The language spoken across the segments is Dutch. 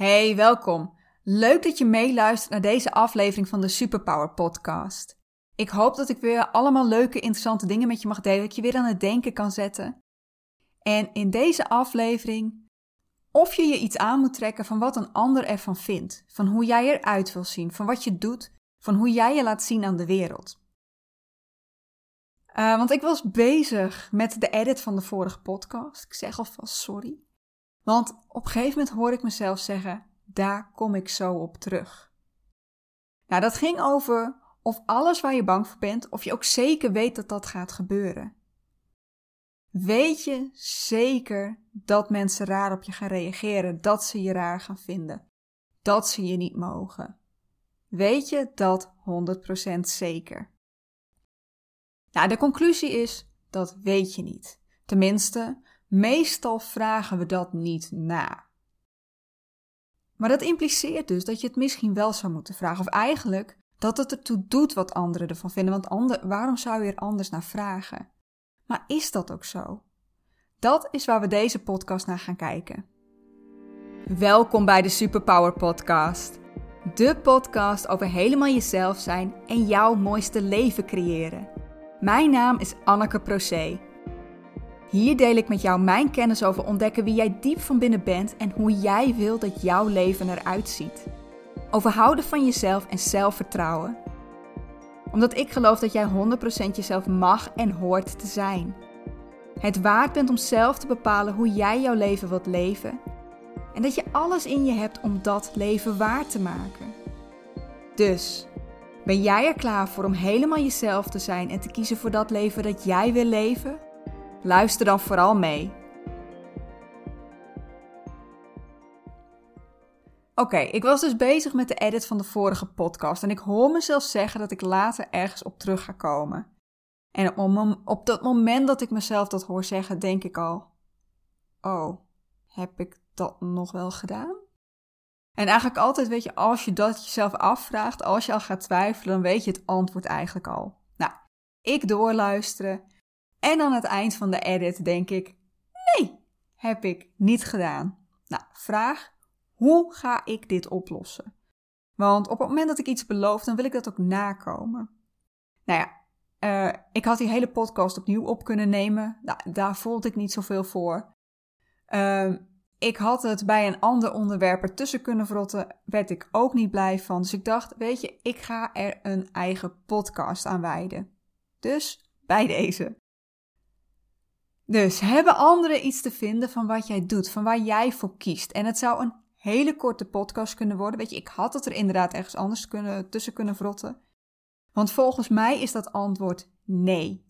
Hey, welkom. Leuk dat je meeluistert naar deze aflevering van de Superpower Podcast. Ik hoop dat ik weer allemaal leuke, interessante dingen met je mag delen, dat je weer aan het denken kan zetten. En in deze aflevering, of je je iets aan moet trekken van wat een ander ervan vindt, van hoe jij eruit wil zien, van wat je doet, van hoe jij je laat zien aan de wereld. Uh, want ik was bezig met de edit van de vorige podcast. Ik zeg alvast sorry. Want op een gegeven moment hoor ik mezelf zeggen: daar kom ik zo op terug. Nou, dat ging over of alles waar je bang voor bent, of je ook zeker weet dat dat gaat gebeuren. Weet je zeker dat mensen raar op je gaan reageren, dat ze je raar gaan vinden, dat ze je niet mogen? Weet je dat 100% zeker? Nou, de conclusie is: dat weet je niet. Tenminste, Meestal vragen we dat niet na. Maar dat impliceert dus dat je het misschien wel zou moeten vragen, of eigenlijk dat het ertoe doet wat anderen ervan vinden, want ander, waarom zou je er anders naar vragen? Maar is dat ook zo? Dat is waar we deze podcast naar gaan kijken. Welkom bij de Superpower Podcast. De podcast over helemaal jezelf zijn en jouw mooiste leven creëren. Mijn naam is Anneke Procé. Hier deel ik met jou mijn kennis over ontdekken wie jij diep van binnen bent en hoe jij wil dat jouw leven eruit ziet. Over houden van jezelf en zelfvertrouwen. Omdat ik geloof dat jij 100% jezelf mag en hoort te zijn. Het waard bent om zelf te bepalen hoe jij jouw leven wilt leven. En dat je alles in je hebt om dat leven waar te maken. Dus, ben jij er klaar voor om helemaal jezelf te zijn en te kiezen voor dat leven dat jij wil leven? Luister dan vooral mee. Oké, ik was dus bezig met de edit van de vorige podcast en ik hoor mezelf zeggen dat ik later ergens op terug ga komen. En op, op dat moment dat ik mezelf dat hoor zeggen, denk ik al: Oh, heb ik dat nog wel gedaan? En eigenlijk altijd, weet je, als je dat jezelf afvraagt, als je al gaat twijfelen, dan weet je het antwoord eigenlijk al. Nou, ik doorluisteren en aan het eind van de edit denk ik: nee, heb ik niet gedaan. Nou, vraag: hoe ga ik dit oplossen? Want op het moment dat ik iets beloof, dan wil ik dat ook nakomen. Nou ja, uh, ik had die hele podcast opnieuw op kunnen nemen. Nou, daar voelde ik niet zoveel voor. Uh, ik had het bij een ander onderwerp ertussen kunnen vrotten, werd ik ook niet blij van. Dus ik dacht, weet je, ik ga er een eigen podcast aan wijden. Dus bij deze. Dus hebben anderen iets te vinden van wat jij doet, van waar jij voor kiest? En het zou een hele korte podcast kunnen worden. Weet je, ik had het er inderdaad ergens anders kunnen, tussen kunnen vrotten. Want volgens mij is dat antwoord nee.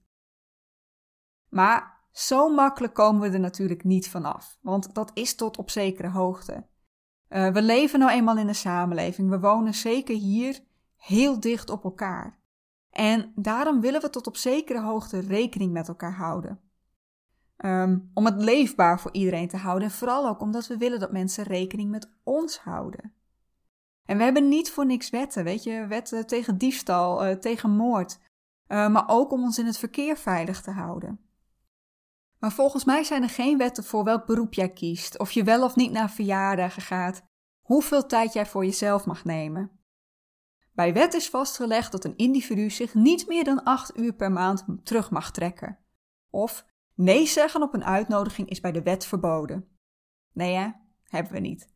Maar zo makkelijk komen we er natuurlijk niet vanaf, want dat is tot op zekere hoogte. Uh, we leven nou eenmaal in een samenleving, we wonen zeker hier heel dicht op elkaar. En daarom willen we tot op zekere hoogte rekening met elkaar houden. Ehm, om het leefbaar voor iedereen te houden. En vooral ook omdat we willen dat mensen rekening met ons houden. En we hebben niet voor niks wetten, weet je, wetten tegen diefstal, uh, tegen moord, uh, maar ook om ons in het verkeer veilig te houden. Maar volgens mij zijn er geen wetten voor welk beroep jij kiest, of je wel of niet naar verjaardagen gaat, hoeveel tijd jij voor jezelf mag nemen. Bij wet is vastgelegd dat een individu zich niet meer dan acht uur per maand terug mag trekken. Of Nee zeggen op een uitnodiging is bij de wet verboden. Nee hè, hebben we niet.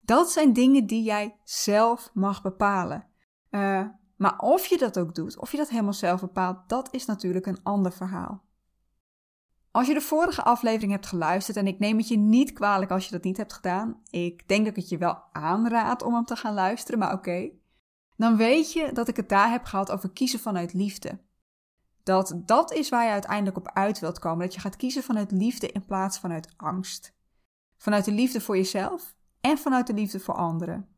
Dat zijn dingen die jij zelf mag bepalen. Uh, maar of je dat ook doet, of je dat helemaal zelf bepaalt, dat is natuurlijk een ander verhaal. Als je de vorige aflevering hebt geluisterd, en ik neem het je niet kwalijk als je dat niet hebt gedaan, ik denk dat ik het je wel aanraad om hem te gaan luisteren, maar oké, dan weet je dat ik het daar heb gehad over kiezen vanuit liefde. Dat dat is waar je uiteindelijk op uit wilt komen. Dat je gaat kiezen vanuit liefde in plaats vanuit angst. Vanuit de liefde voor jezelf en vanuit de liefde voor anderen.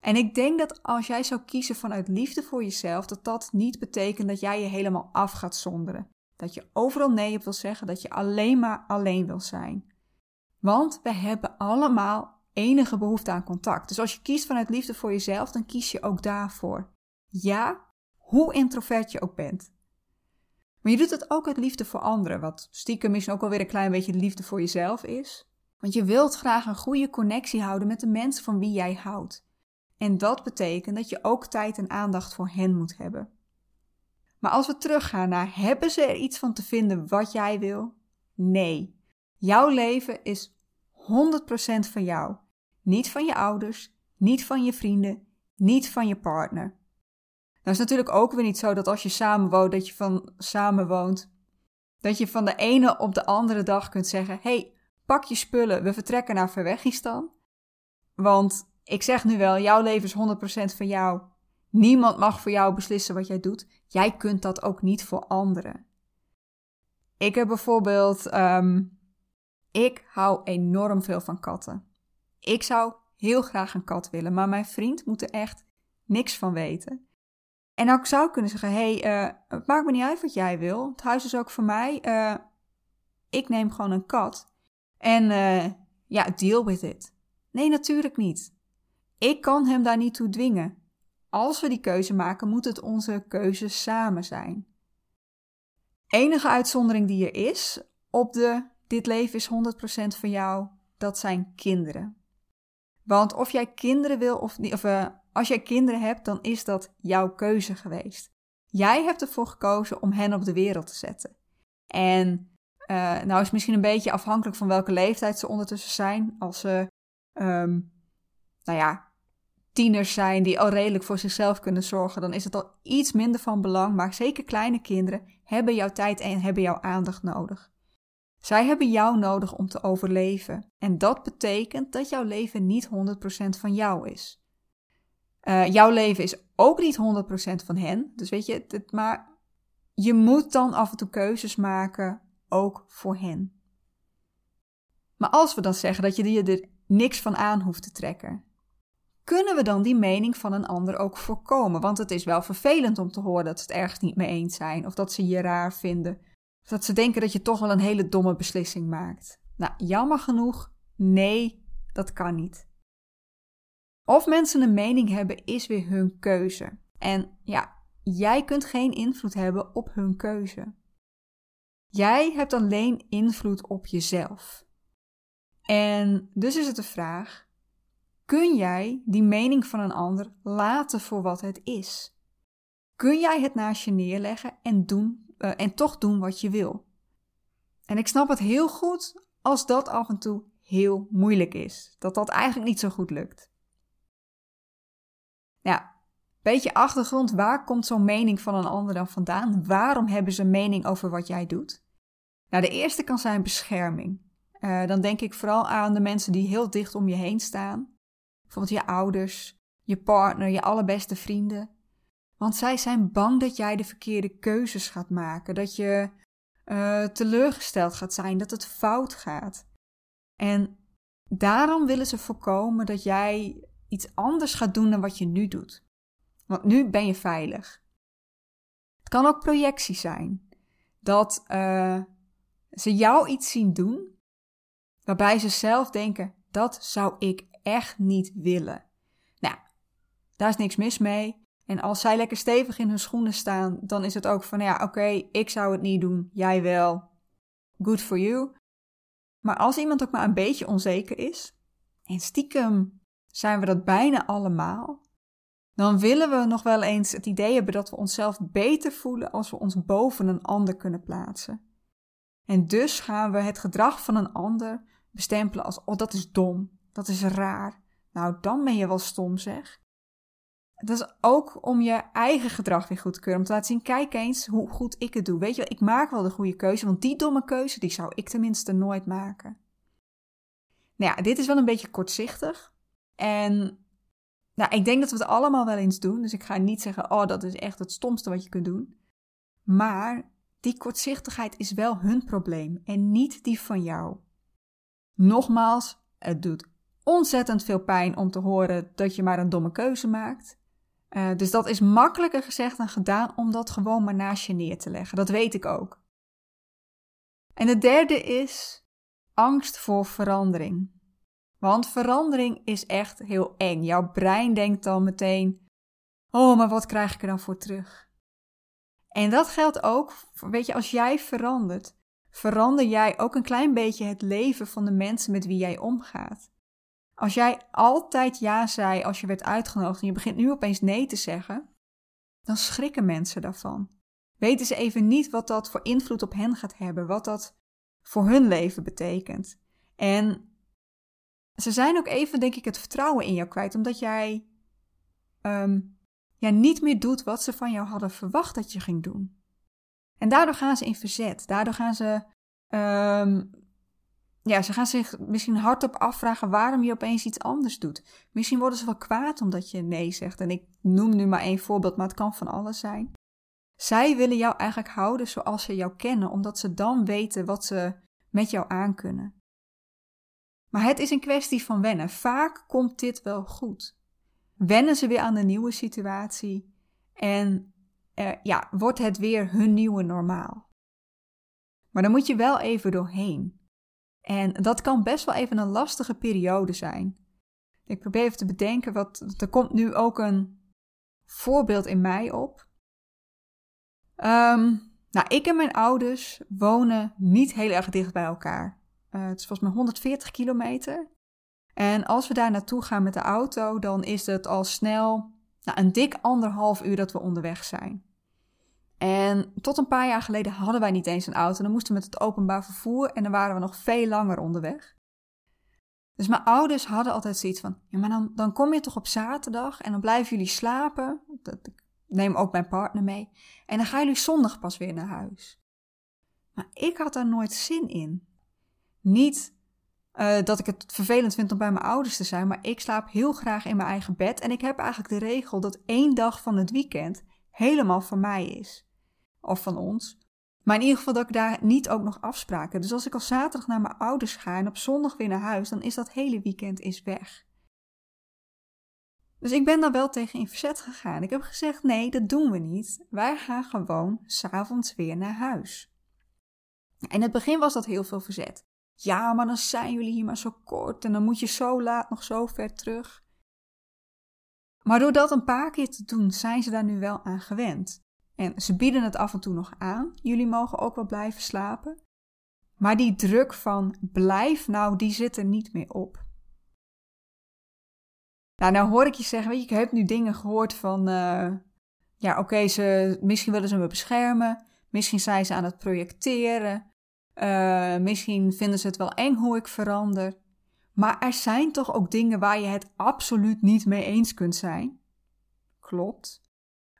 En ik denk dat als jij zou kiezen vanuit liefde voor jezelf, dat dat niet betekent dat jij je helemaal af gaat zonderen. Dat je overal nee op wil zeggen, dat je alleen maar alleen wil zijn. Want we hebben allemaal enige behoefte aan contact. Dus als je kiest vanuit liefde voor jezelf, dan kies je ook daarvoor. Ja, hoe introvert je ook bent. Maar je doet het ook uit liefde voor anderen, wat stiekem misschien ook wel weer een klein beetje liefde voor jezelf is. Want je wilt graag een goede connectie houden met de mensen van wie jij houdt. En dat betekent dat je ook tijd en aandacht voor hen moet hebben. Maar als we teruggaan naar hebben ze er iets van te vinden wat jij wil? Nee. Jouw leven is 100% van jou. Niet van je ouders, niet van je vrienden, niet van je partner. Nou is natuurlijk ook weer niet zo dat als je samenwoont, dat je van samenwoont, dat je van de ene op de andere dag kunt zeggen: hey, pak je spullen, we vertrekken naar Verwegistan. Want ik zeg nu wel, jouw leven is 100% van jou. Niemand mag voor jou beslissen wat jij doet. Jij kunt dat ook niet voor anderen. Ik heb bijvoorbeeld, ehm, ik hou enorm veel van katten. Ik zou heel graag een kat willen, maar mijn vriend moet er echt niks van weten. En ook zou kunnen zeggen: hey, uh, het maakt me niet uit wat jij wil. Het huis is ook voor mij. Uh, ik neem gewoon een kat. En uh, ja, deal with it. Nee, natuurlijk niet. Ik kan hem daar niet toe dwingen. Als we die keuze maken, moet het onze keuze samen zijn. Enige uitzondering die er is op de dit leven is 100% van jou, dat zijn kinderen. Want of jij kinderen wil of niet, of als jij kinderen hebt, dan is dat jouw keuze geweest. Jij hebt ervoor gekozen om hen op de wereld te zetten. En uh, nou is het misschien een beetje afhankelijk van welke leeftijd ze ondertussen zijn. Als ze, um, nou ja, tieners zijn die al redelijk voor zichzelf kunnen zorgen, dan is het al iets minder van belang. Maar zeker kleine kinderen hebben jouw tijd en hebben jouw aandacht nodig. Zij hebben jou nodig om te overleven. En dat betekent dat jouw leven niet 100% van jou is. Uh, jouw leven is ook niet 100% van hen. Dus weet je, maar je moet dan af en toe keuzes maken, ook voor hen. Maar als we dan zeggen dat je er niks van aan hoeft te trekken, kunnen we dan die mening van een ander ook voorkomen? Want het is wel vervelend om te horen dat ze het ergens niet mee eens zijn, of dat ze je raar vinden, of dat ze denken dat je toch wel een hele domme beslissing maakt. Nou, jammer genoeg, nee, dat kan niet. Of mensen een mening hebben, is weer hun keuze. En ja, jij kunt geen invloed hebben op hun keuze. Jij hebt alleen invloed op jezelf. En dus is het de vraag: kun jij die mening van een ander laten voor wat het is? Kun jij het naast je neerleggen en, doen, uh, en toch doen wat je wil? En ik snap het heel goed als dat af en toe heel moeilijk is, dat dat eigenlijk niet zo goed lukt. Ja, beetje achtergrond, waar komt zo'n mening van een ander dan vandaan? Waarom hebben ze een mening over wat jij doet? Nou, de eerste kan zijn bescherming. Uh, dan denk ik vooral aan de mensen die heel dicht om je heen staan. Bijvoorbeeld je ouders, je partner, je allerbeste vrienden. Want zij zijn bang dat jij de verkeerde keuzes gaat maken, dat je uh, teleurgesteld gaat zijn, dat het fout gaat. En daarom willen ze voorkomen dat jij iets anders gaat doen dan wat je nu doet. Want nu ben je veilig. Het kan ook projectie zijn. Dat uh, ze jou iets zien doen, waarbij ze zelf denken: dat zou ik echt niet willen. Nou, daar is niks mis mee. En als zij lekker stevig in hun schoenen staan, dan is het ook van: ja, oké, ik zou het niet doen, jij wel. Good for you. Maar als iemand ook maar een beetje onzeker is, en stiekem zijn we dat bijna allemaal, dan willen we nog wel eens het idee hebben dat we onszelf beter voelen als we ons boven een ander kunnen plaatsen. En dus gaan we het gedrag van een ander bestempelen als: oh, dat is dom, dat is raar. Nou, dan ben je wel stom, zeg. Dat is ook om je eigen gedrag weer goed te keuren. Om te laten zien, kijk eens hoe goed ik het doe. Weet je, ik maak wel de goede keuze, want die domme keuze, die zou ik tenminste nooit maken. Nou ja, dit is wel een beetje kortzichtig. En nou, ik denk dat we het allemaal wel eens doen. Dus ik ga niet zeggen, oh, dat is echt het stomste wat je kunt doen. Maar die kortzichtigheid is wel hun probleem en niet die van jou. Nogmaals, het doet ontzettend veel pijn om te horen dat je maar een domme keuze maakt. Uh, dus dat is makkelijker gezegd dan gedaan om dat gewoon maar naast je neer te leggen. Dat weet ik ook. En het derde is angst voor verandering. Want verandering is echt heel eng. Jouw brein denkt dan meteen: Oh, maar wat krijg ik er dan voor terug? En dat geldt ook, weet je, als jij verandert, verander jij ook een klein beetje het leven van de mensen met wie jij omgaat. Als jij altijd ja zei als je werd uitgenodigd en je begint nu opeens nee te zeggen, dan schrikken mensen daarvan. Weten ze even niet wat dat voor invloed op hen gaat hebben, wat dat voor hun leven betekent. En ze zijn ook even, denk ik, het vertrouwen in jou kwijt, omdat jij ja, niet meer doet wat ze van jou hadden verwacht dat je ging doen. En daardoor gaan ze in verzet. Daardoor gaan ze, ehm, ja, ze gaan zich misschien hardop afvragen waarom je opeens iets anders doet. Misschien worden ze wel kwaad omdat je nee zegt. En ik noem nu maar één voorbeeld, maar het kan van alles zijn. Zij willen jou eigenlijk houden zoals ze jou kennen, omdat ze dan weten wat ze met jou aankunnen. Maar het is een kwestie van wennen. Vaak komt dit wel goed. Wennen ze weer aan de nieuwe situatie en uh, ja, wordt het weer hun nieuwe normaal. Maar dan moet je wel even doorheen. En dat kan best wel even een lastige periode zijn. Ik probeer even te bedenken, wat, er komt nu ook een voorbeeld in mij op. Um, nou, ik en mijn ouders wonen niet heel erg dicht bij elkaar. Uh, het is volgens mij 140 kilometer. En als we daar naartoe gaan met de auto, dan is het al snel nou, een dik anderhalf uur dat we onderweg zijn. En tot een paar jaar geleden hadden wij niet eens een auto. Dan moesten we met het openbaar vervoer en dan waren we nog veel langer onderweg. Dus mijn ouders hadden altijd zoiets van: ja, maar dan, dan kom je toch op zaterdag en dan blijven jullie slapen. Dat, ik neem ook mijn partner mee. En dan gaan jullie zondag pas weer naar huis. Maar ik had daar nooit zin in. Niet uh, dat ik het vervelend vind om bij mijn ouders te zijn, maar ik slaap heel graag in mijn eigen bed. En ik heb eigenlijk de regel dat één dag van het weekend helemaal van mij is. Of van ons. Maar in ieder geval dat ik daar niet ook nog afspraken. Dus als ik al zaterdag naar mijn ouders ga en op zondag weer naar huis, dan is dat hele weekend is weg. Dus ik ben daar wel tegen in verzet gegaan. Ik heb gezegd: nee, dat doen we niet. Wij gaan gewoon s'avonds weer naar huis. In het begin was dat heel veel verzet. Ja, maar dan zijn jullie hier maar zo kort en dan moet je zo laat nog zo ver terug. Maar door dat een paar keer te doen, zijn ze daar nu wel aan gewend. En ze bieden het af en toe nog aan. Jullie mogen ook wel blijven slapen. Maar die druk van blijf nou, die zit er niet meer op. Nou, nou hoor ik je zeggen, weet je, ik heb nu dingen gehoord van, uh, ja oké, ze misschien willen ze me beschermen. Misschien zijn ze aan het projecteren. Uh, misschien vinden ze het wel eng hoe ik verander. Maar er zijn toch ook dingen waar je het absoluut niet mee eens kunt zijn? Klopt.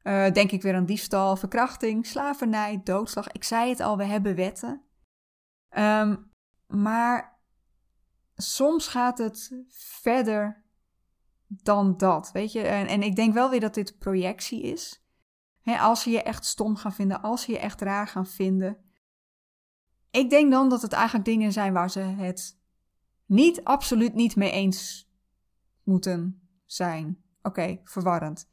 Uh, denk ik weer aan diefstal, verkrachting, slavernij, doodslag. Ik zei het al, we hebben wetten. Um, maar soms gaat het verder dan dat, weet je. En, en ik denk wel weer dat dit projectie is. als ze je echt stom gaan vinden, als ze je echt raar gaan vinden, ik denk dan dat het eigenlijk dingen zijn waar ze het niet, absoluut niet mee eens moeten zijn. Oké, verwarrend.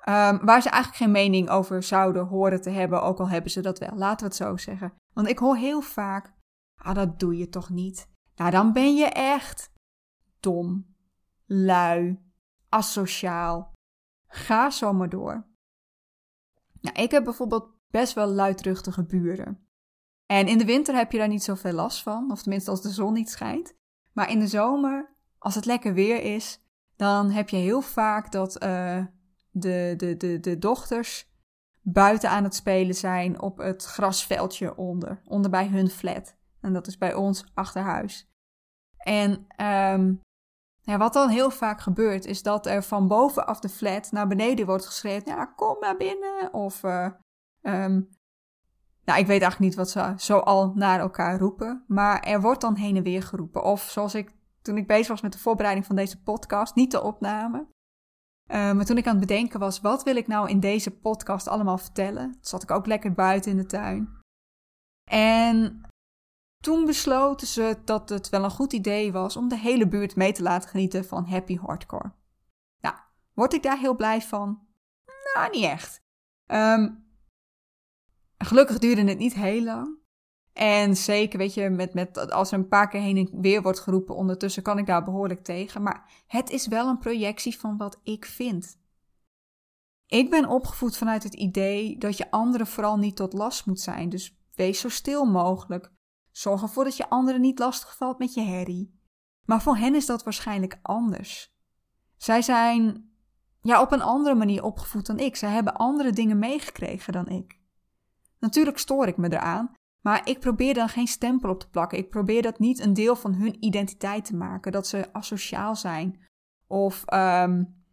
Um, waar ze eigenlijk geen mening over zouden horen te hebben, ook al hebben ze dat wel. Laten we het zo zeggen. Want ik hoor heel vaak: ah, dat doe je toch niet? Nou, dan ben je echt dom, lui, asociaal. Ga zo maar door. Nou, ik heb bijvoorbeeld best wel luidruchtige buren. En in de winter heb je daar niet zoveel last van, of tenminste als de zon niet schijnt. Maar in de zomer, als het lekker weer is, dan heb je heel vaak dat uh, de, de, de, de dochters buiten aan het spelen zijn op het grasveldje onder, onder bij hun flat. En dat is bij ons achterhuis. En um, ja, wat dan heel vaak gebeurt, is dat er van bovenaf de flat naar beneden wordt geschreven: ja, kom naar binnen. Of uh, um, nou, ik weet eigenlijk niet wat ze zo al naar elkaar roepen. Maar er wordt dan heen en weer geroepen. Of zoals ik toen ik bezig was met de voorbereiding van deze podcast, niet de opname. Uh, maar toen ik aan het bedenken was, wat wil ik nou in deze podcast allemaal vertellen? zat ik ook lekker buiten in de tuin. En toen besloten ze dat het wel een goed idee was om de hele buurt mee te laten genieten van happy hardcore. Nou, word ik daar heel blij van? Nou, niet echt. Um, Gelukkig duurde het niet heel lang. En zeker, weet je, met, met, als er een paar keer heen en weer wordt geroepen, ondertussen kan ik daar behoorlijk tegen. Maar het is wel een projectie van wat ik vind. Ik ben opgevoed vanuit het idee dat je anderen vooral niet tot last moet zijn. Dus Wees zo stil mogelijk. Zorg ervoor dat je anderen niet lastigvalt met je herrie. Maar voor hen is dat waarschijnlijk anders. Zij zijn ja, op een andere manier opgevoed dan ik. Zij hebben andere dingen meegekregen dan ik. Natuurlijk stoor ik me eraan, maar ik probeer dan geen stempel op te plakken. Ik probeer dat niet een deel van hun identiteit te maken. Dat ze asociaal zijn. Of um,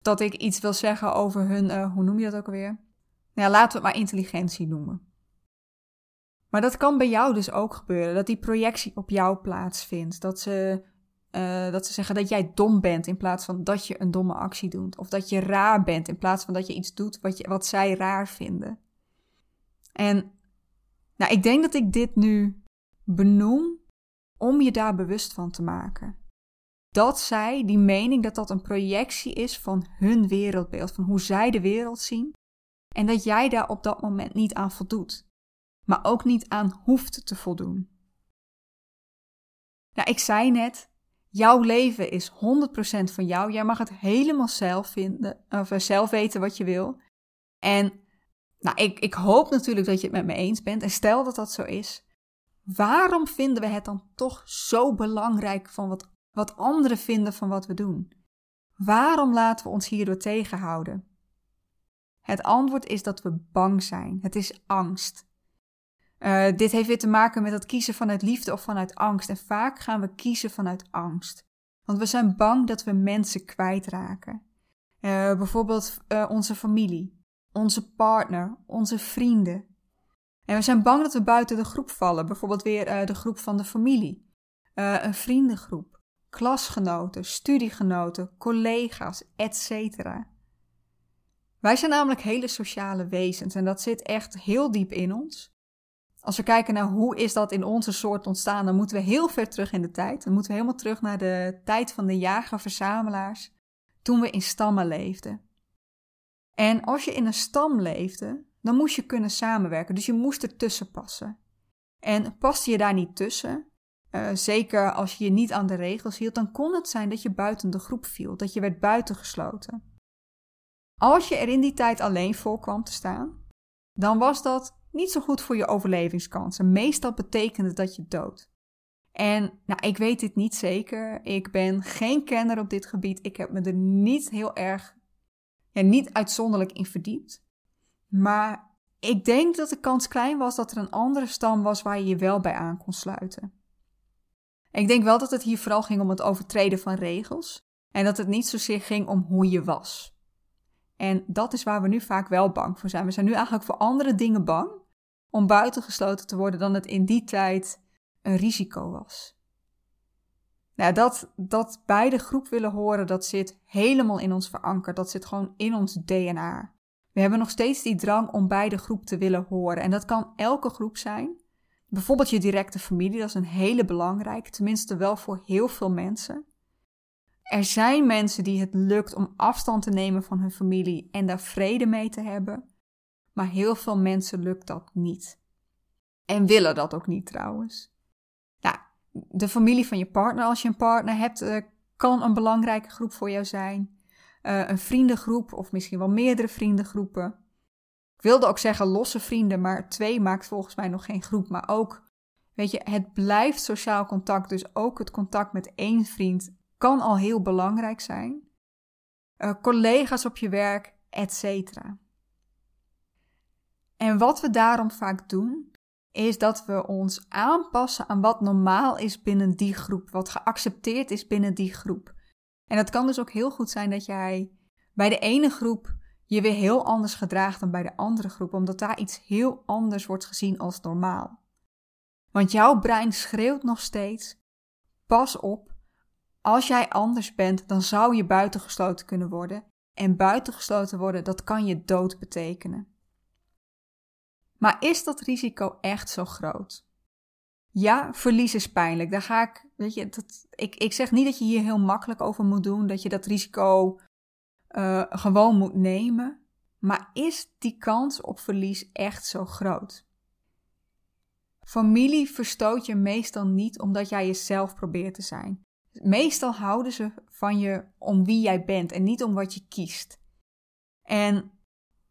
dat ik iets wil zeggen over hun, uh, hoe noem je dat ook alweer? Nou ja, laten we het maar intelligentie noemen. Maar dat kan bij jou dus ook gebeuren. Dat die projectie op jou plaatsvindt. Dat ze, uh, dat ze zeggen dat jij dom bent in plaats van dat je een domme actie doet. Of dat je raar bent in plaats van dat je iets doet wat, je, wat zij raar vinden. En nou, ik denk dat ik dit nu benoem om je daar bewust van te maken. Dat zij, die mening, dat dat een projectie is van hun wereldbeeld, van hoe zij de wereld zien. En dat jij daar op dat moment niet aan voldoet, maar ook niet aan hoeft te voldoen. Nou, ik zei net, jouw leven is 100% van jou. Jij mag het helemaal zelf vinden, of eh, zelf weten wat je wil. En nou, ik, ik hoop natuurlijk dat je het met me eens bent. En stel dat dat zo is, waarom vinden we het dan toch zo belangrijk van wat, wat anderen vinden van wat we doen? Waarom laten we ons hierdoor tegenhouden? Het antwoord is dat we bang zijn. Het is angst. Uh, dit heeft weer te maken met het kiezen vanuit liefde of vanuit angst. En vaak gaan we kiezen vanuit angst. Want we zijn bang dat we mensen kwijtraken. Uh, bijvoorbeeld uh, onze familie onze partner, onze vrienden. En we zijn bang dat we buiten de groep vallen, bijvoorbeeld weer uh, de groep van de familie, uh, een vriendengroep, klasgenoten, studiegenoten, collega's, etc. Wij zijn namelijk hele sociale wezens en dat zit echt heel diep in ons. Als we kijken naar hoe is dat in onze soort ontstaan, dan moeten we heel ver terug in de tijd. Dan moeten we helemaal terug naar de tijd van de jager-verzamelaars, toen we in stammen leefden. En als je in een stam leefde, dan moest je kunnen samenwerken. Dus je moest ertussen passen. En paste je daar niet tussen, uh, zeker als je je niet aan de regels hield, dan kon het zijn dat je buiten de groep viel, dat je werd buitengesloten. Als je er in die tijd alleen voor kwam te staan, dan was dat niet zo goed voor je overlevingskansen. Meestal betekende dat je dood. En nou, ik weet dit niet zeker. Ik ben geen kenner op dit gebied. Ik heb me er niet heel erg ja, niet uitzonderlijk in verdiept. Maar ik denk dat de kans klein was dat er een andere stam was waar je je wel bij aan kon sluiten. Ik denk wel dat het hier vooral ging om het overtreden van regels en dat het niet zozeer ging om hoe je was. En dat is waar we nu vaak wel bang voor zijn. We zijn nu eigenlijk voor andere dingen bang om buitengesloten te worden dan het in die tijd een risico was. Nou, dat, dat bij groep willen horen, dat zit helemaal in ons verankerd. Dat zit gewoon in ons DNA. We hebben nog steeds die drang om bij de groep te willen horen. En dat kan elke groep zijn. Bijvoorbeeld je directe familie, dat is een hele belangrijke, tenminste wel voor heel veel mensen. Er zijn mensen die het lukt om afstand te nemen van hun familie en daar vrede mee te hebben. Maar heel veel mensen lukt dat niet. En willen dat ook niet trouwens de familie van je partner, als je een partner hebt, uh, kan een belangrijke groep voor jou zijn. Uh, een vriendengroep of misschien wel meerdere vriendengroepen. Ik wilde ook zeggen losse vrienden, maar twee maakt volgens mij nog geen groep. Maar ook, weet je, het blijft sociaal contact. Dus ook het contact met één vriend kan al heel belangrijk zijn. Uh, collega's op je werk, etc. En wat we daarom vaak doen, is dat we ons aanpassen aan wat normaal is binnen die groep, wat geaccepteerd is binnen die groep. En het kan dus ook heel goed zijn dat jij bij de ene groep je weer heel anders gedraagt dan bij de andere groep, omdat daar iets heel anders wordt gezien als normaal. Want jouw brein schreeuwt nog steeds: pas op, als jij anders bent, dan zou je buitengesloten kunnen worden. En buitengesloten worden, dat kan je dood betekenen. Maar is dat risico echt zo groot? Ja, verlies is pijnlijk. Daar ga ik, weet je, dat, ik, ik zeg niet dat je hier heel makkelijk over moet doen, dat je dat risico uh, gewoon moet nemen. Maar is die kans op verlies echt zo groot? Familie verstoot je meestal niet omdat jij jezelf probeert te zijn. Meestal houden ze van je om wie jij bent en niet om wat je kiest. En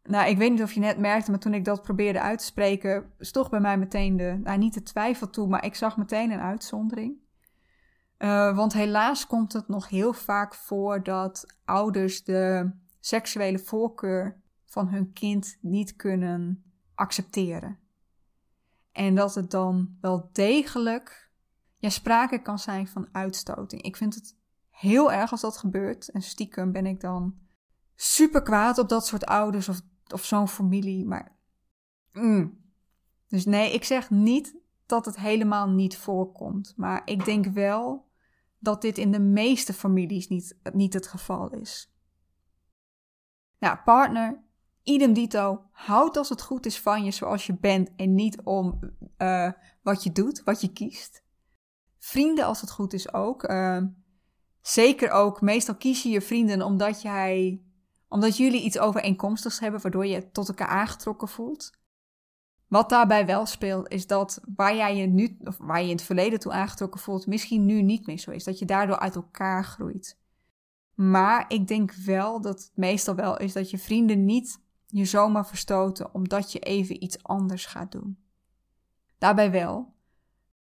nou, ik weet niet of je net merkte, maar toen ik dat probeerde uit te spreken, toch bij mij meteen de, nou niet de twijfel toe, maar ik zag meteen een uitzondering. Uh, want helaas komt het nog heel vaak voor dat ouders de seksuele voorkeur van hun kind niet kunnen accepteren. En dat het dan wel degelijk ja, sprake kan zijn van uitstoting. Ik vind het heel erg als dat gebeurt. En stiekem ben ik dan super kwaad op dat soort ouders of, of zo'n familie. Maar. Mm. Dus nee, ik zeg niet dat het helemaal niet voorkomt. Maar ik denk wel dat dit in de meeste families niet, niet het geval is. Nou, partner, idem dito, houd als het goed is van je zoals je bent en niet om uh, wat je doet, wat je kiest. Vrienden als het goed is ook. Uh, zeker ook, meestal kies je je vrienden omdat, jij, omdat jullie iets overeenkomstigs hebben, waardoor je tot elkaar aangetrokken voelt. Wat daarbij wel speelt, is dat waar jij je nu, of waar je in het verleden toe aangetrokken voelt, misschien nu niet meer zo is. Dat je daardoor uit elkaar groeit. Maar ik denk wel dat het meestal wel is dat je vrienden niet je zomaar verstoten omdat je even iets anders gaat doen. Daarbij wel,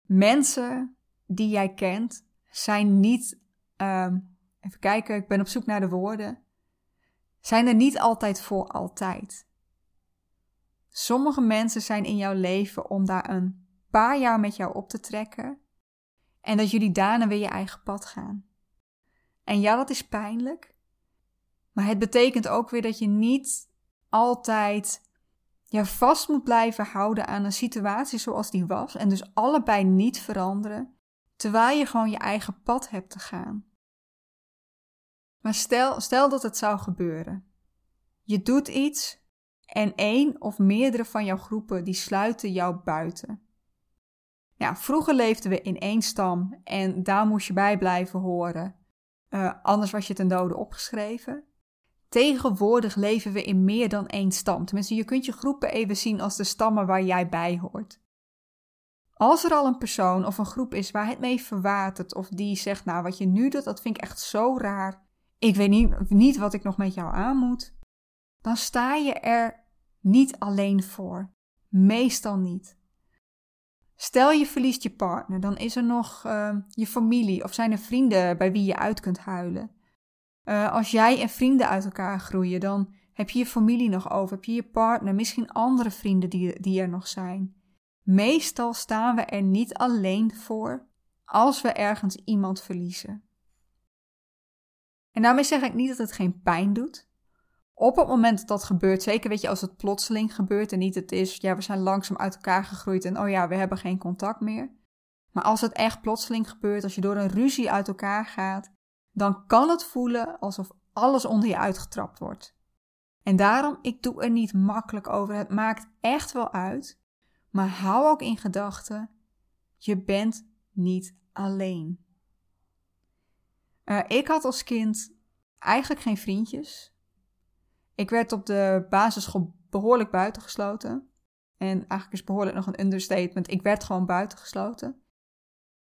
mensen die jij kent zijn niet, um, even kijken, ik ben op zoek naar de woorden, zijn er niet altijd voor altijd. Sommige mensen zijn in jouw leven om daar een paar jaar met jou op te trekken en dat jullie daarna weer je eigen pad gaan. En ja, dat is pijnlijk, maar het betekent ook weer dat je niet altijd ja, vast moet blijven houden aan een situatie zoals die was en dus allebei niet veranderen, terwijl je gewoon je eigen pad hebt te gaan. Maar stel, stel dat het zou gebeuren. Je doet iets en één of meerdere van jouw groepen die sluiten jou buiten. Ja, vroeger leefden we in één stam en daar moest je bij blijven horen. Uh, anders was je ten dode opgeschreven. Tegenwoordig leven we in meer dan één stam. Tenminste, je kunt je groepen even zien als de stammen waar jij bij hoort. Als er al een persoon of een groep is waar het mee verwatert, of die zegt: Nou, wat je nu doet, dat vind ik echt zo raar. Ik weet niet, niet wat ik nog met jou aan moet. Dan sta je er niet alleen voor. Meestal niet. Stel je verliest je partner, dan is er nog uh, je familie of zijn er vrienden bij wie je uit kunt huilen. Uh, als jij en vrienden uit elkaar groeien, dan heb je je familie nog over, heb je je partner, misschien andere vrienden die, die er nog zijn. Meestal staan we er niet alleen voor als we ergens iemand verliezen. En daarmee zeg ik niet dat het geen pijn doet. Op het moment dat dat gebeurt, zeker weet je als het plotseling gebeurt en niet het is, ja, we zijn langzaam uit elkaar gegroeid en oh ja, we hebben geen contact meer. Maar als het echt plotseling gebeurt, als je door een ruzie uit elkaar gaat, dan kan het voelen alsof alles onder je uitgetrapt wordt. En daarom, ik doe er niet makkelijk over. Het maakt echt wel uit. Maar hou ook in gedachten, je bent niet alleen. Uh, ik had als kind eigenlijk geen vriendjes. Ik werd op de basisschool behoorlijk buitengesloten. En eigenlijk is behoorlijk nog een understatement. Ik werd gewoon buitengesloten.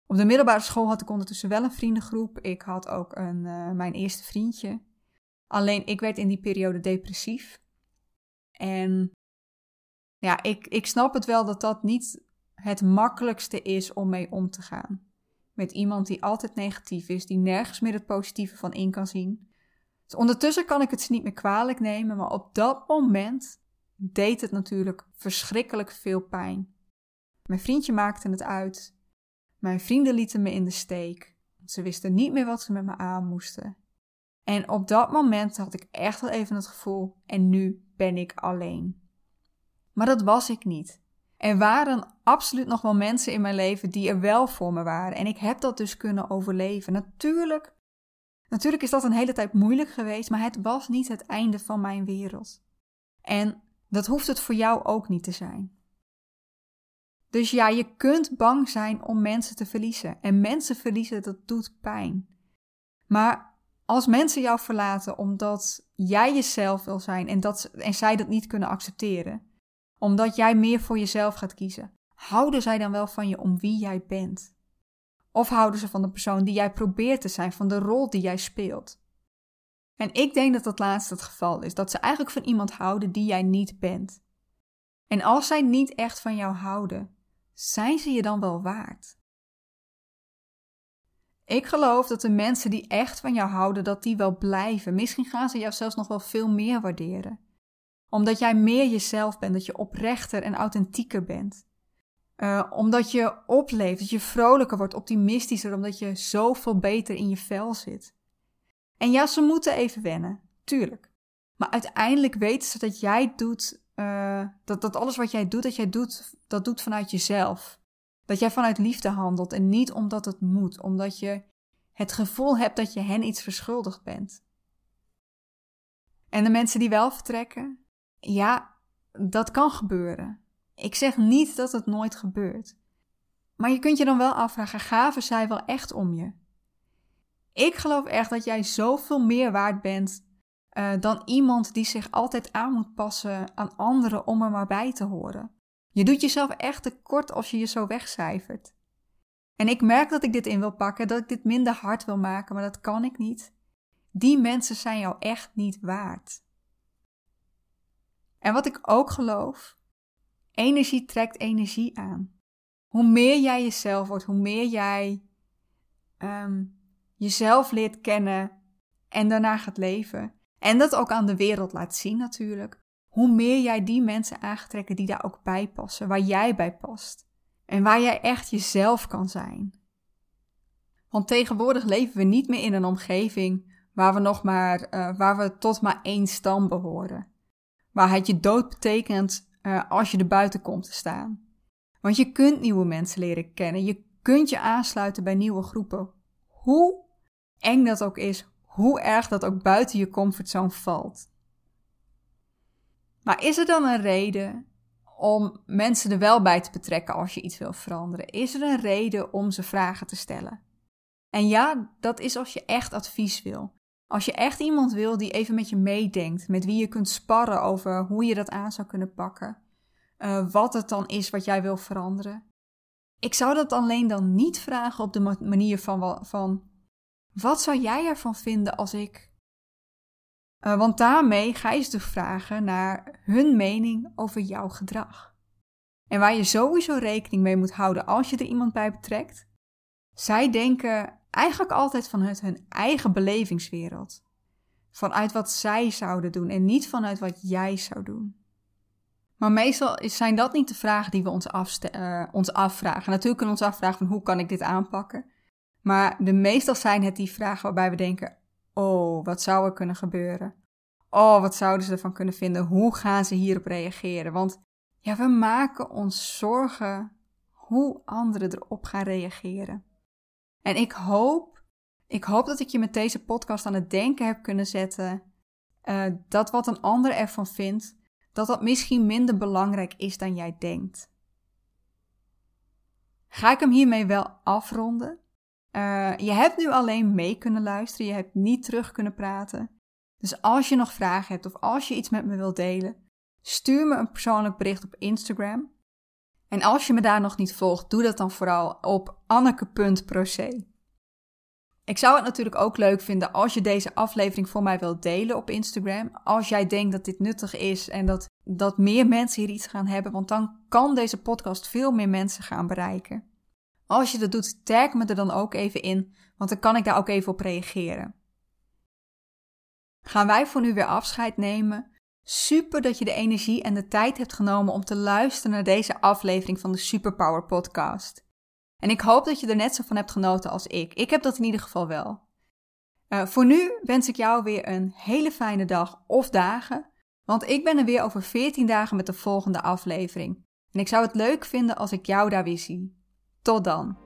Op de middelbare school had ik ondertussen wel een vriendengroep. Ik had ook een, uh, mijn eerste vriendje. Alleen ik werd in die periode depressief. En ja, ik, ik snap het wel dat dat niet het makkelijkste is om mee om te gaan. Met iemand die altijd negatief is, die nergens meer het positieve van in kan zien. Dus ondertussen kan ik het ze niet meer kwalijk nemen, maar op dat moment deed het natuurlijk verschrikkelijk veel pijn. Mijn vriendje maakte het uit. Mijn vrienden lieten me in de steek. Ze wisten niet meer wat ze met me aan moesten. En op dat moment had ik echt wel even het gevoel: en nu ben ik alleen. Maar dat was ik niet. Er waren absoluut nog wel mensen in mijn leven die er wel voor me waren. En ik heb dat dus kunnen overleven. Natuurlijk, natuurlijk is dat een hele tijd moeilijk geweest, maar het was niet het einde van mijn wereld. En dat hoeft het voor jou ook niet te zijn. Dus ja, je kunt bang zijn om mensen te verliezen. En mensen verliezen, dat doet pijn. Maar als mensen jou verlaten omdat jij jezelf wil zijn en, dat, en zij dat niet kunnen accepteren, omdat jij meer voor jezelf gaat kiezen, houden zij dan wel van je om wie jij bent? Of houden ze van de persoon die jij probeert te zijn, van de rol die jij speelt? En ik denk dat dat laatste het geval is. Dat ze eigenlijk van iemand houden die jij niet bent. En als zij niet echt van jou houden, zijn ze je dan wel waard? Ik geloof dat de mensen die echt van jou houden, dat die wel blijven. Misschien gaan ze jou zelfs nog wel veel meer waarderen. Omdat jij meer jezelf bent, dat je oprechter en authentieker bent. Uh, omdat je opleeft, dat je vrolijker wordt, optimistischer, omdat je zoveel beter in je vel zit. En ja, ze moeten even wennen, tuurlijk. Maar uiteindelijk weten ze dat jij doet, uh, dat, dat alles wat jij doet, dat jij doet, dat doet vanuit jezelf. Dat jij vanuit liefde handelt en niet omdat het moet, omdat je het gevoel hebt dat je hen iets verschuldigd bent. En de mensen die wel vertrekken, ja, dat kan gebeuren. Ik zeg niet dat het nooit gebeurt. Maar je kunt je dan wel afvragen: gaven zij wel echt om je? Ik geloof echt dat jij zoveel meer waard bent uh, dan iemand die zich altijd aan moet passen aan anderen om er maar bij te horen. Je doet jezelf echt tekort als je je zo wegcijfert. En ik merk dat ik dit in wil pakken, dat ik dit minder hard wil maken, maar dat kan ik niet. Die mensen zijn jou echt niet waard. En wat ik ook geloof, energie trekt energie aan. Hoe meer jij jezelf wordt, hoe meer jij um, jezelf leert kennen en daarna gaat leven. En dat ook aan de wereld laat zien natuurlijk. Hoe meer jij die mensen aangetrekken die daar ook bij passen, waar jij bij past. En waar jij echt jezelf kan zijn. Want tegenwoordig leven we niet meer in een omgeving waar we nog maar, uh, waar we tot maar één stam behoren. Waar het je dood betekent uh, als je er buiten komt te staan. Want je kunt nieuwe mensen leren kennen. Je kunt je aansluiten bij nieuwe groepen. Hoe eng dat ook is, hoe erg dat ook buiten je comfortzone valt. Maar is er dan een reden om mensen er wel bij te betrekken als je iets wil veranderen? Is er een reden om ze vragen te stellen? En ja, dat is als je echt advies wil. Als je echt iemand wil die even met je meedenkt, met wie je kunt sparren over hoe je dat aan zou kunnen pakken, uh, wat het dan is wat jij wil veranderen. Ik zou dat alleen dan niet vragen op de manier van, van wat zou jij ervan vinden als ik. Uh, want daarmee ga je ze dus vragen naar hun mening over jouw gedrag. En waar je sowieso rekening mee moet houden als je er iemand bij betrekt. Zij denken eigenlijk altijd vanuit hun eigen belevingswereld. Vanuit wat zij zouden doen en niet vanuit wat jij zou doen. Maar meestal zijn dat niet de vragen die we ons, uh, ons afvragen. Natuurlijk kunnen we ons afvragen van hoe kan ik dit aanpakken. Maar de meestal zijn het die vragen waarbij we denken: oh, wat zou er kunnen gebeuren? Oh, wat zouden ze ervan kunnen vinden? Hoe gaan ze hierop reageren? Want ja, we maken ons zorgen hoe anderen erop gaan reageren. En ik hoop, ik hoop dat ik je met deze podcast aan het denken heb kunnen zetten. Uh, dat wat een ander ervan vindt, dat dat misschien minder belangrijk is dan jij denkt. Ga ik hem hiermee wel afronden? Uh, je hebt nu alleen mee kunnen luisteren, je hebt niet terug kunnen praten. Dus als je nog vragen hebt of als je iets met me wilt delen, stuur me een persoonlijk bericht op Instagram. En als je me daar nog niet volgt, doe dat dan vooral op anneke.proce. Ik zou het natuurlijk ook leuk vinden als je deze aflevering voor mij wilt delen op Instagram. Als jij denkt dat dit nuttig is en dat, dat meer mensen hier iets gaan hebben, want dan kan deze podcast veel meer mensen gaan bereiken. Als je dat doet, tag me er dan ook even in, want dan kan ik daar ook even op reageren. Gaan wij voor nu weer afscheid nemen? Super dat je de energie en de tijd hebt genomen om te luisteren naar deze aflevering van de Superpower Podcast. En ik hoop dat je er net zo van hebt genoten als ik. Ik heb dat in ieder geval wel. Uh, voor nu wens ik jou weer een hele fijne dag of dagen, want ik ben er weer over 14 dagen met de volgende aflevering. En ik zou het leuk vinden als ik jou daar weer zie. Tot dan.